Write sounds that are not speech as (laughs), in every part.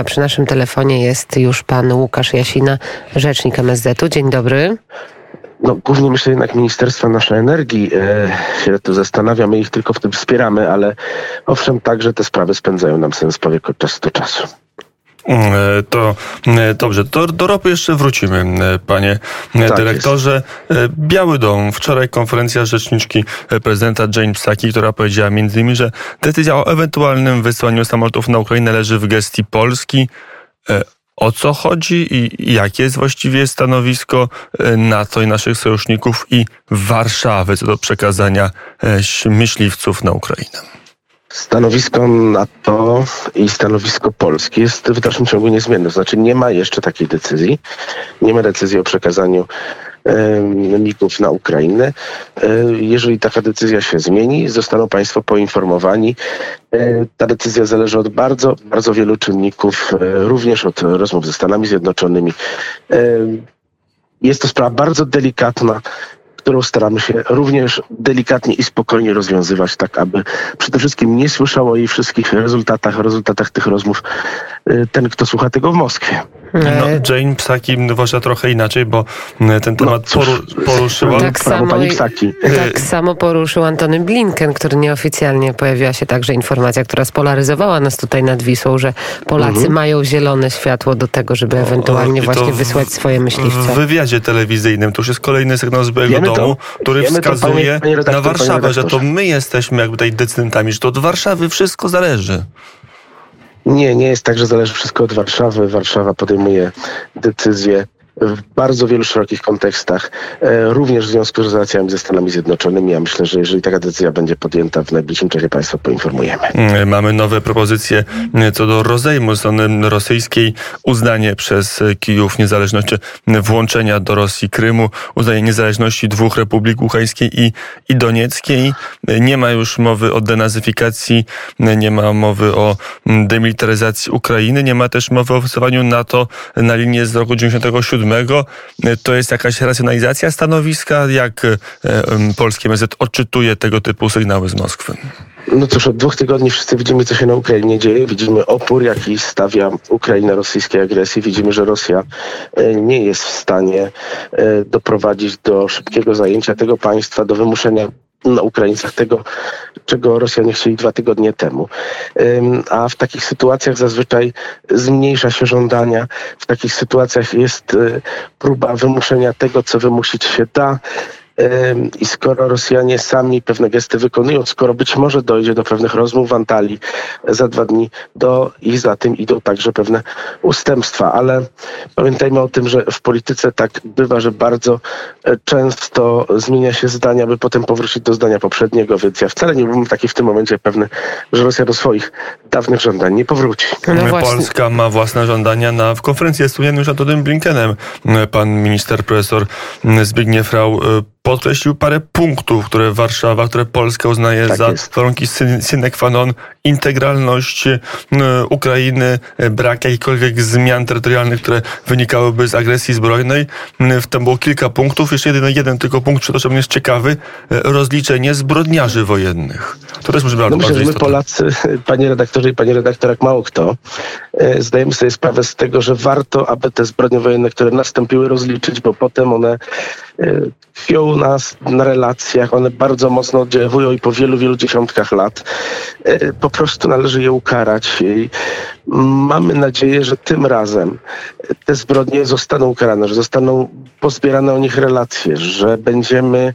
A przy naszym telefonie jest już pan Łukasz Jasina, rzecznik MSZ-u. Dzień dobry. No, głównie myślę jednak Ministerstwa Naszej Energii e, się tu zastanawia, my ich tylko w tym wspieramy, ale owszem, także te sprawy spędzają nam sens powiek od czasu do czasu. Mm, e, To e, dobrze, do, do ropy jeszcze wrócimy, e, panie Tak dyrektorze. E, Biały Dom, wczoraj konferencja rzeczniczki prezydenta Jane Psaki, która powiedziała między innymi, że decyzja o ewentualnym wysłaniu samolotów na Ukrainę leży w gestii Polski. O co chodzi i jakie jest właściwie stanowisko NATO i naszych sojuszników i Warszawy co do przekazania myśliwców na Ukrainę? Stanowisko NATO i stanowisko Polski jest w dalszym ciągu niezmienne. Znaczy nie ma jeszcze takiej decyzji. Nie ma decyzji o przekazaniu MIG-ów na Ukrainę. E, Jeżeli taka decyzja się zmieni, zostaną Państwo poinformowani. E, Ta decyzja zależy od bardzo, bardzo wielu czynników, e, również od rozmów ze Stanami Zjednoczonymi. Jest to sprawa bardzo delikatna, którą staramy się również delikatnie i spokojnie rozwiązywać, tak aby przede wszystkim nie słyszał o jej wszystkich rezultatach, rezultatach tych rozmów e, ten, kto słucha tego w Moskwie. No, E, Jane Psaki uważa trochę inaczej, bo e, ten temat cóż, poru, poruszyła. tak samo, pani Psaki. tak samo poruszył Antony Blinken, który nieoficjalnie pojawiła się także informacja, która spolaryzowała nas tutaj nad Wisłą, że Polacy Mhm. mają zielone światło do tego, żeby ewentualnie właśnie w- wysłać swoje W myśliwce. wywiadzie telewizyjnym to już jest kolejny sygnał z Białego to. Domu, który wskazuje panie- panie redaktor, na Warszawę, że to my jesteśmy jakby tutaj decydentami, że to od Warszawy wszystko zależy. Nie, nie jest tak, że zależy wszystko od Warszawy. Warszawa podejmuje decyzje w bardzo wielu szerokich kontekstach, e, również w związku z relacjami ze Stanami Zjednoczonymi. Ja myślę, że jeżeli taka decyzja będzie podjęta w najbliższym czasie, Państwa poinformujemy. Mm, Mamy nowe propozycje mm, co do rozejmu strony rosyjskiej, uznanie przez Kijów niezależności, mm, włączenia do Rosji Krymu, uznanie niezależności dwóch republik Łuchańskiej i, i Donieckiej. Nie ma już mowy o denazyfikacji, nie ma mowy o demilitaryzacji Ukrainy, nie ma też mowy o wstawaniu NATO na linię z roku 97. E, To jest jakaś racjonalizacja stanowiska, jak e, polskie MSZ odczytuje tego typu sygnały z Moskwy. No cóż, od dwóch tygodni wszyscy widzimy, co się na Ukrainie dzieje. Widzimy opór, jaki stawia Ukraina rosyjskiej agresji. Widzimy, że Rosja e, nie jest w stanie doprowadzić do szybkiego zajęcia tego państwa, do wymuszenia na Ukraińcach tego, czego Rosjanie chcieli dwa tygodnie temu. A w takich sytuacjach zazwyczaj zmniejsza się żądania. W takich sytuacjach jest e, próba wymuszenia tego, co wymusić się da. I skoro Rosjanie sami pewne gesty wykonują, skoro być może dojdzie do pewnych rozmów w Antalii za dwa dni, do i za tym idą także pewne ustępstwa. Ale pamiętajmy o tym, że w polityce tak bywa, że bardzo e, często zmienia się zdania, by potem powrócić do zdania poprzedniego, więc ja wcale nie byłbym taki w tym momencie pewny, że Rosja do swoich dawnych żądań nie powróci. No właśnie. Polska ma własne żądania na w konferencji wspomnianym już Antonym Blinkenem. Pan minister profesor Zbigniew Rau y, podkreślił parę punktów, które Warszawa, które Polska uznaje Tak za jest. warunki sine qua non, integralność y, Ukrainy, y, brak jakichkolwiek zmian terytorialnych, które wynikałyby z agresji zbrojnej. Y, Tam było kilka punktów, jeszcze jeden, jeden tylko punkt, przepraszam, jest ciekawy, y, rozliczenie zbrodniarzy wojennych. To też może No bardzo myślę, że my istotne. Polacy, (laughs) panie redaktorze i panie redaktor, jak mało kto, e, zdajemy sobie sprawę z tego, że warto, aby te zbrodnie wojenne, które nastąpiły, rozliczyć, bo potem one e, tkwią nas na relacjach, one bardzo mocno oddziaływują i po wielu, wielu dziesiątkach lat e, po prostu należy je ukarać. I mamy nadzieję, że tym razem te zbrodnie zostaną ukarane, że zostaną pozbierane o nich relacje, że będziemy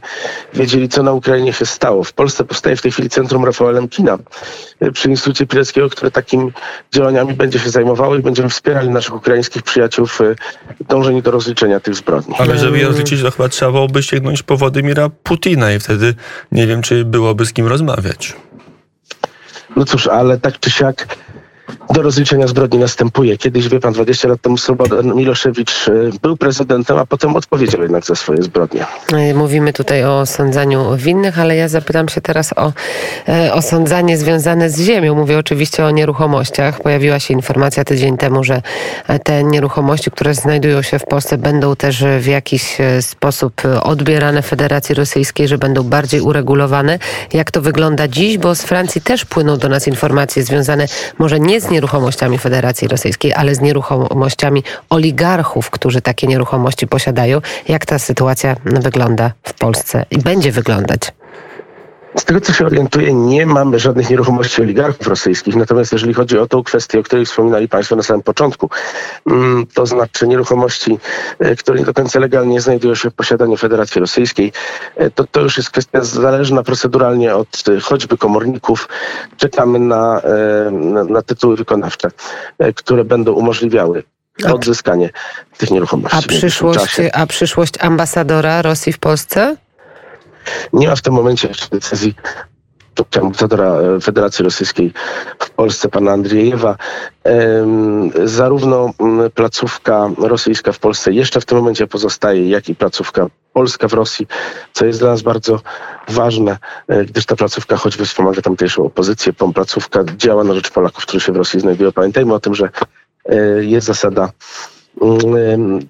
wiedzieli, co na Ukrainie się stało. W Polsce powstaje w tej chwili Centrum Rafała Lemkina y, przy Instytucie Pileckiego, które takimi działaniami będzie się zajmowało i będziemy wspierali naszych ukraińskich przyjaciół w y, dążeniu do rozliczenia tych zbrodni. Ale żeby je rozliczyć, to chyba trzeba byłoby sięgnąć po Władimira Putina i wtedy nie wiem, czy byłoby z kim rozmawiać. No cóż, ale tak czy siak do rozliczenia zbrodni następuje. Kiedyś, wie pan, 20 lat temu Slobodan Miloszewicz y, był prezydentem, a potem odpowiedział jednak za swoje zbrodnie. E, Mówimy tutaj o osądzaniu winnych, ale ja zapytam się teraz o e, osądzanie związane z ziemią. Mówię oczywiście o nieruchomościach. Pojawiła się informacja tydzień temu, że e, te nieruchomości, które znajdują się w Polsce, będą też e, w jakiś e, sposób e, odbierane Federacji Rosyjskiej, że będą bardziej uregulowane. Jak to wygląda dziś? Bo z Francji też płyną do nas informacje związane może nie z nieruchomościami Federacji Rosyjskiej, ale z nieruchomościami oligarchów, którzy takie nieruchomości posiadają. Jak ta sytuacja wygląda w Polsce i będzie wyglądać? Z tego co się orientuję, nie mamy żadnych nieruchomości oligarchów rosyjskich. Natomiast jeżeli chodzi o tą kwestię, o której wspominali Państwo na samym początku, mm, to znaczy nieruchomości, e, które nie do końca legalnie znajdują się w posiadaniu Federacji Rosyjskiej, e, to, to już jest kwestia zależna proceduralnie od e, choćby komorników. Czekamy na, na, na tytuły wykonawcze, które będą umożliwiały odzyskanie tych nieruchomości. A przyszłość, a przyszłość ambasadora Rosji w Polsce? Nie ma w tym momencie jeszcze decyzji ambasadora e, Federacji Rosyjskiej w Polsce, pana Andrzejewa. Zarówno placówka rosyjska w Polsce jeszcze w tym momencie pozostaje, jak i placówka polska w Rosji, co jest dla nas bardzo ważne, e, gdyż ta placówka choćby wspomaga tamtejszą opozycję, placówka działa na rzecz Polaków, którzy się w Rosji znajdują. Pamiętajmy o tym, że e, jest zasada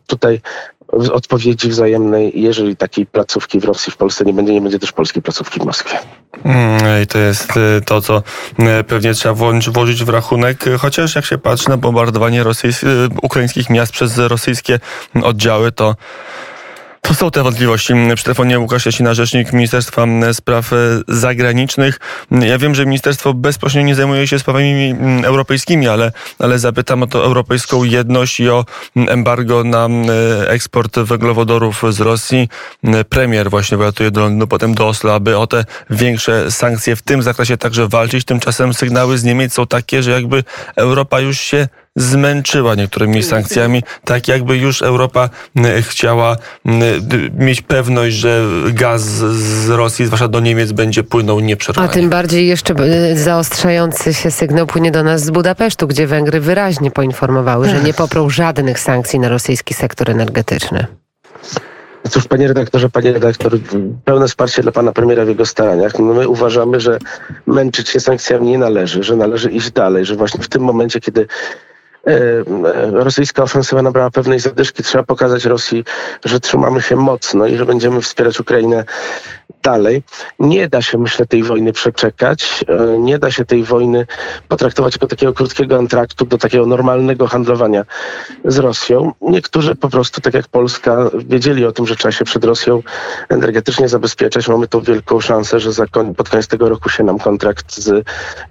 tutaj odpowiedzi wzajemnej. Jeżeli takiej placówki w Rosji, w Polsce nie będzie, nie będzie też polskiej placówki w Moskwie. Mm, I to jest y, to, co y, pewnie trzeba włożyć w rachunek, chociaż jak się patrzy na bombardowanie rosyjs- y, ukraińskich miast przez rosyjskie oddziały, to to są te wątpliwości. Przy telefonie Łukasz Jasina, rzecznik Ministerstwa Spraw e, Zagranicznych. Ja wiem, że ministerstwo bezpośrednio nie zajmuje się sprawami europejskimi, ale, ale zapytam o to europejską jedność i o embargo na eksport węglowodorów z Rosji. Premier właśnie wylatuje do Londynu, potem do Oslo, aby o te większe sankcje w tym zakresie także walczyć. Tymczasem sygnały z Niemiec są takie, że jakby Europa już się zmęczyła niektórymi sankcjami, tak jakby już Europa chciała mieć pewność, że gaz z Rosji, zwłaszcza do Niemiec, będzie płynął nieprzerwanie. A tym bardziej jeszcze zaostrzający się sygnał płynie do nas z Budapesztu, gdzie Węgry wyraźnie poinformowały, że nie poprą żadnych sankcji na rosyjski sektor energetyczny. Cóż, panie redaktorze, panie redaktor, pełne wsparcie dla pana premiera w jego staraniach. My uważamy, że męczyć się sankcjami nie należy, że należy iść dalej, że właśnie w tym momencie, kiedy rosyjska ofensywa nabrała pewnej zadyszki. Trzeba pokazać Rosji, że trzymamy się mocno i że będziemy wspierać Ukrainę dalej. Nie da się, myślę, tej wojny przeczekać. E, nie da się tej wojny potraktować jako takiego krótkiego antraktu do takiego normalnego handlowania z Rosją. Niektórzy po prostu, tak jak Polska, wiedzieli o tym, że trzeba się przed Rosją energetycznie zabezpieczać. Mamy tą wielką szansę, że pod koniec tego roku się nam kontrakt z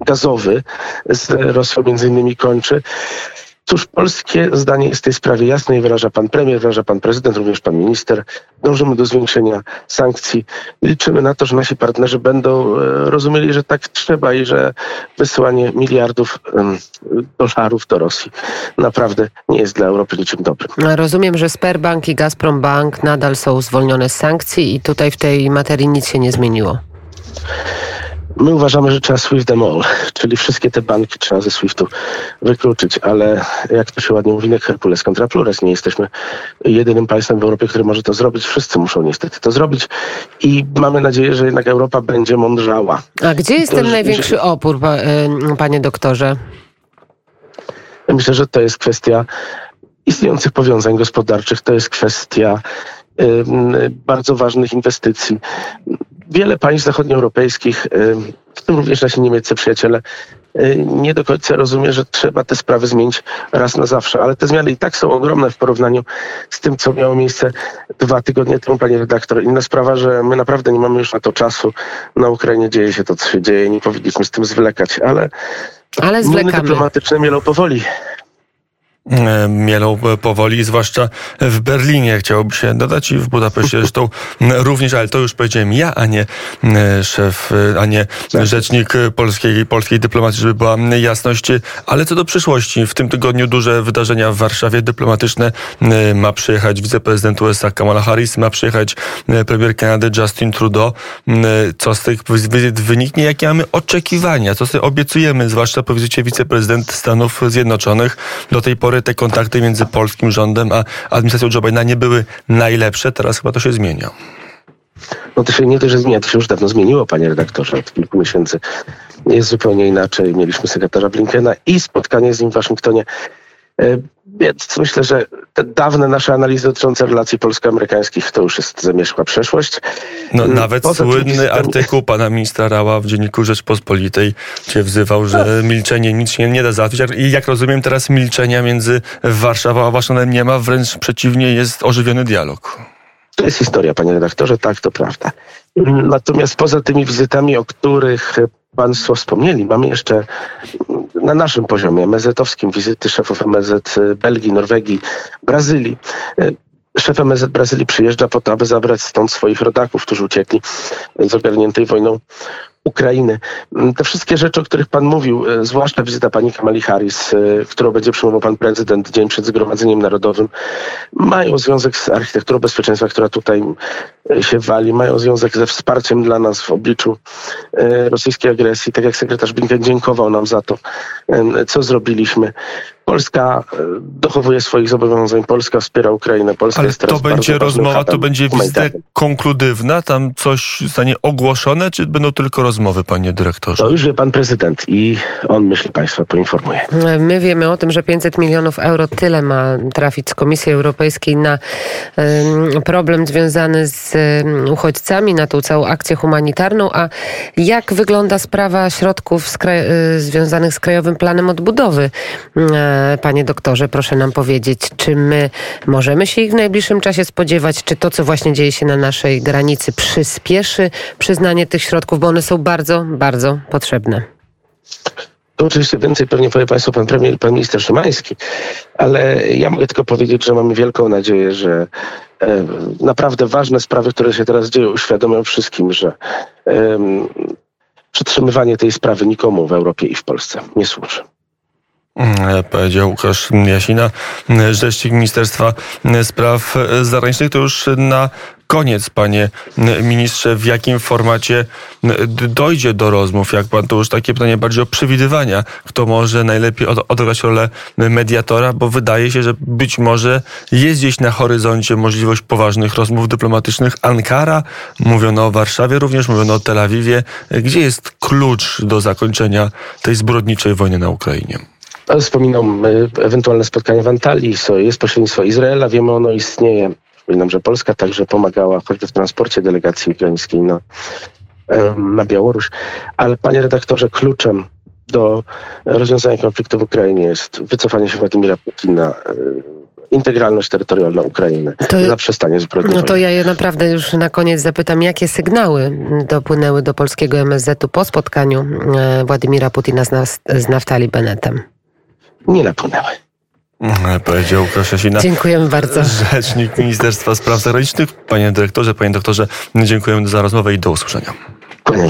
gazowy z Rosją między innymi kończy. Cóż, polskie zdanie jest w tej sprawie jasne i wyraża pan premier, wyraża pan prezydent, również pan minister. Dążymy do zwiększenia sankcji. Liczymy na to, że nasi partnerzy będą e, rozumieli, że tak trzeba i że wysyłanie miliardów dolarów do Rosji naprawdę nie jest dla Europy niczym dobrym. Rozumiem, że Sperbank i Gazprombank nadal są zwolnione z sankcji i tutaj w tej materii nic się nie zmieniło. My uważamy, że trzeba SWIFT them all, (laughs) czyli wszystkie te banki trzeba ze SWIFTu wykluczyć, ale jak to się ładnie mówi, nie Herkules contra plures. Nie jesteśmy jedynym państwem w Europie, które może to zrobić. Wszyscy muszą niestety to zrobić i mamy nadzieję, że jednak Europa będzie mądrzała. A gdzie jest to, ten największy opór, panie doktorze? Myślę, że to jest kwestia istniejących powiązań gospodarczych, to jest kwestia bardzo ważnych inwestycji wiele państw zachodnioeuropejskich, w tym również nasi niemieccy przyjaciele, nie do końca rozumie, że trzeba te sprawy zmienić raz na zawsze. Ale te zmiany i tak są ogromne w porównaniu z tym, co miało miejsce dwa tygodnie temu, panie redaktor. Inna sprawa, że my naprawdę nie mamy już na to czasu. Na Ukrainie dzieje się to, co się dzieje. Nie powinniśmy z tym zwlekać, ale, ale zwlekamy. dyplomatyczne mielą powoli. E, mielą powoli, zwłaszcza w Berlinie chciałoby się dodać i w Budapeszcie zresztą (laughs) również, ale to już powiedziałem ja, a nie e, szef, e, a nie rzecznik polskiej, polskiej dyplomacji, żeby była jasność. Ale co do przyszłości, w tym tygodniu duże wydarzenia w Warszawie dyplomatyczne. Ma przyjechać wiceprezydent USA Kamala Harris, ma przyjechać premier Kanady Justin Trudeau. Co z tych wizyt wyniknie? Jakie mamy oczekiwania? Co sobie obiecujemy, zwłaszcza po wizycie wiceprezydent Stanów Zjednoczonych do tej pory pory te kontakty między polskim rządem a administracją Joe Bidena nie były najlepsze. Teraz chyba to się zmienia. No to się nie to, że zmienia, to się już dawno zmieniło, panie redaktorze. Od kilku miesięcy jest zupełnie inaczej. Mieliśmy sekretarza Blinkena i spotkanie z nim w Waszyngtonie. E, więc myślę, że te dawne nasze analizy dotyczące relacji polsko-amerykańskich to już jest zamierzchła przeszłość. No, mm, nawet Poza słynny wizytami... artykuł pana ministra Rała w Dzienniku Rzeczpospolitej, gdzie wzywał, że no. milczenie nic się nie da załatwić. I jak rozumiem teraz milczenia między Warszawą a Waszyngtonem nie ma, wręcz przeciwnie, jest ożywiony dialog. To jest historia, panie redaktorze, tak, to prawda. Natomiast poza tymi wizytami, o których Państwo wspomnieli, mamy jeszcze na naszym poziomie MZ-owskim wizyty szefów MZ Belgii, Norwegii, Brazylii. Szef MZ Brazylii przyjeżdża po to, aby zabrać stąd swoich rodaków, którzy uciekli z ogarniętej wojną Ukrainy. Mm, te wszystkie rzeczy, o których Pan mówił, e, zwłaszcza wizyta pani Kamali Harris, e, którą będzie przyjmował Pan Prezydent dzień przed Zgromadzeniem Narodowym, mają związek z architekturą bezpieczeństwa, która tutaj e, się wali, mają związek ze wsparciem dla nas w obliczu rosyjskiej agresji. Tak jak sekretarz Blinken dziękował nam za to, co zrobiliśmy. Polska dochowuje swoich zobowiązań, Polska wspiera Ukrainę. Polska Ale jest teraz to będzie rozmowa, to będzie wizyta konkludywna, tam coś zostanie ogłoszone, czy będą tylko rozmowy? panie dyrektorze? To już wie pan prezydent i on, myśli państwa, poinformuje. My wiemy o tym, że 500 milionów euro tyle ma trafić z Komisji Europejskiej na problem związany z uchodźcami, na tą całą akcję humanitarną. A jak wygląda sprawa środków z y, związanych z Krajowym Planem Odbudowy? Panie doktorze, proszę nam powiedzieć, czy my możemy się ich w najbliższym czasie spodziewać? Czy to, co właśnie dzieje się na naszej granicy, przyspieszy przyznanie tych środków, bo one są bardzo, bardzo potrzebne. To oczywiście więcej pewnie powie Państwu pan premier pan minister Szymański, ale ja mogę tylko powiedzieć, że mamy wielką nadzieję, że e, naprawdę ważne sprawy, które się teraz dzieją, uświadomią wszystkim, że e, przytrzymywanie tej sprawy nikomu w Europie i w Polsce nie służy. Mm, powiedział Łukasz Jasina, rzecznik Ministerstwa Spraw Zagranicznych. To już na koniec, panie ministrze, w jakim formacie dojdzie do rozmów? Jak pan to już takie pytanie bardziej o przewidywania, kto może najlepiej odegrać rolę mediatora, bo wydaje się, że być może jest gdzieś na horyzoncie możliwość poważnych rozmów dyplomatycznych. Ankara, mówiono o Warszawie również, mówiono o Tel Awiwie. Gdzie jest klucz do zakończenia tej zbrodniczej wojny na Ukrainie? Wspominał ewentualne spotkanie w Antalii, jest pośrednictwo Izraela, wiemy ono istnieje. Przypominam, że Polska także pomagała choćby w transporcie delegacji ukraińskiej na, na Białoruś. Ale panie redaktorze, kluczem do rozwiązania konfliktu w Ukrainie jest wycofanie się Władimira Putina, e, integralność terytorialna Ukrainy, to, zaprzestanie zbrodni. No to ja je naprawdę już na koniec zapytam, jakie sygnały dopłynęły do polskiego MSZ-u po spotkaniu e, Władimira Putina z, z Naftali Benetem? Nie napłynęły. Mhm, powiedział Łukasz Jasina. Dziękujemy bardzo. Rzecznik Ministerstwa Spraw Zagranicznych. Panie dyrektorze, panie doktorze, dziękujemy za rozmowę i do usłyszenia. Się.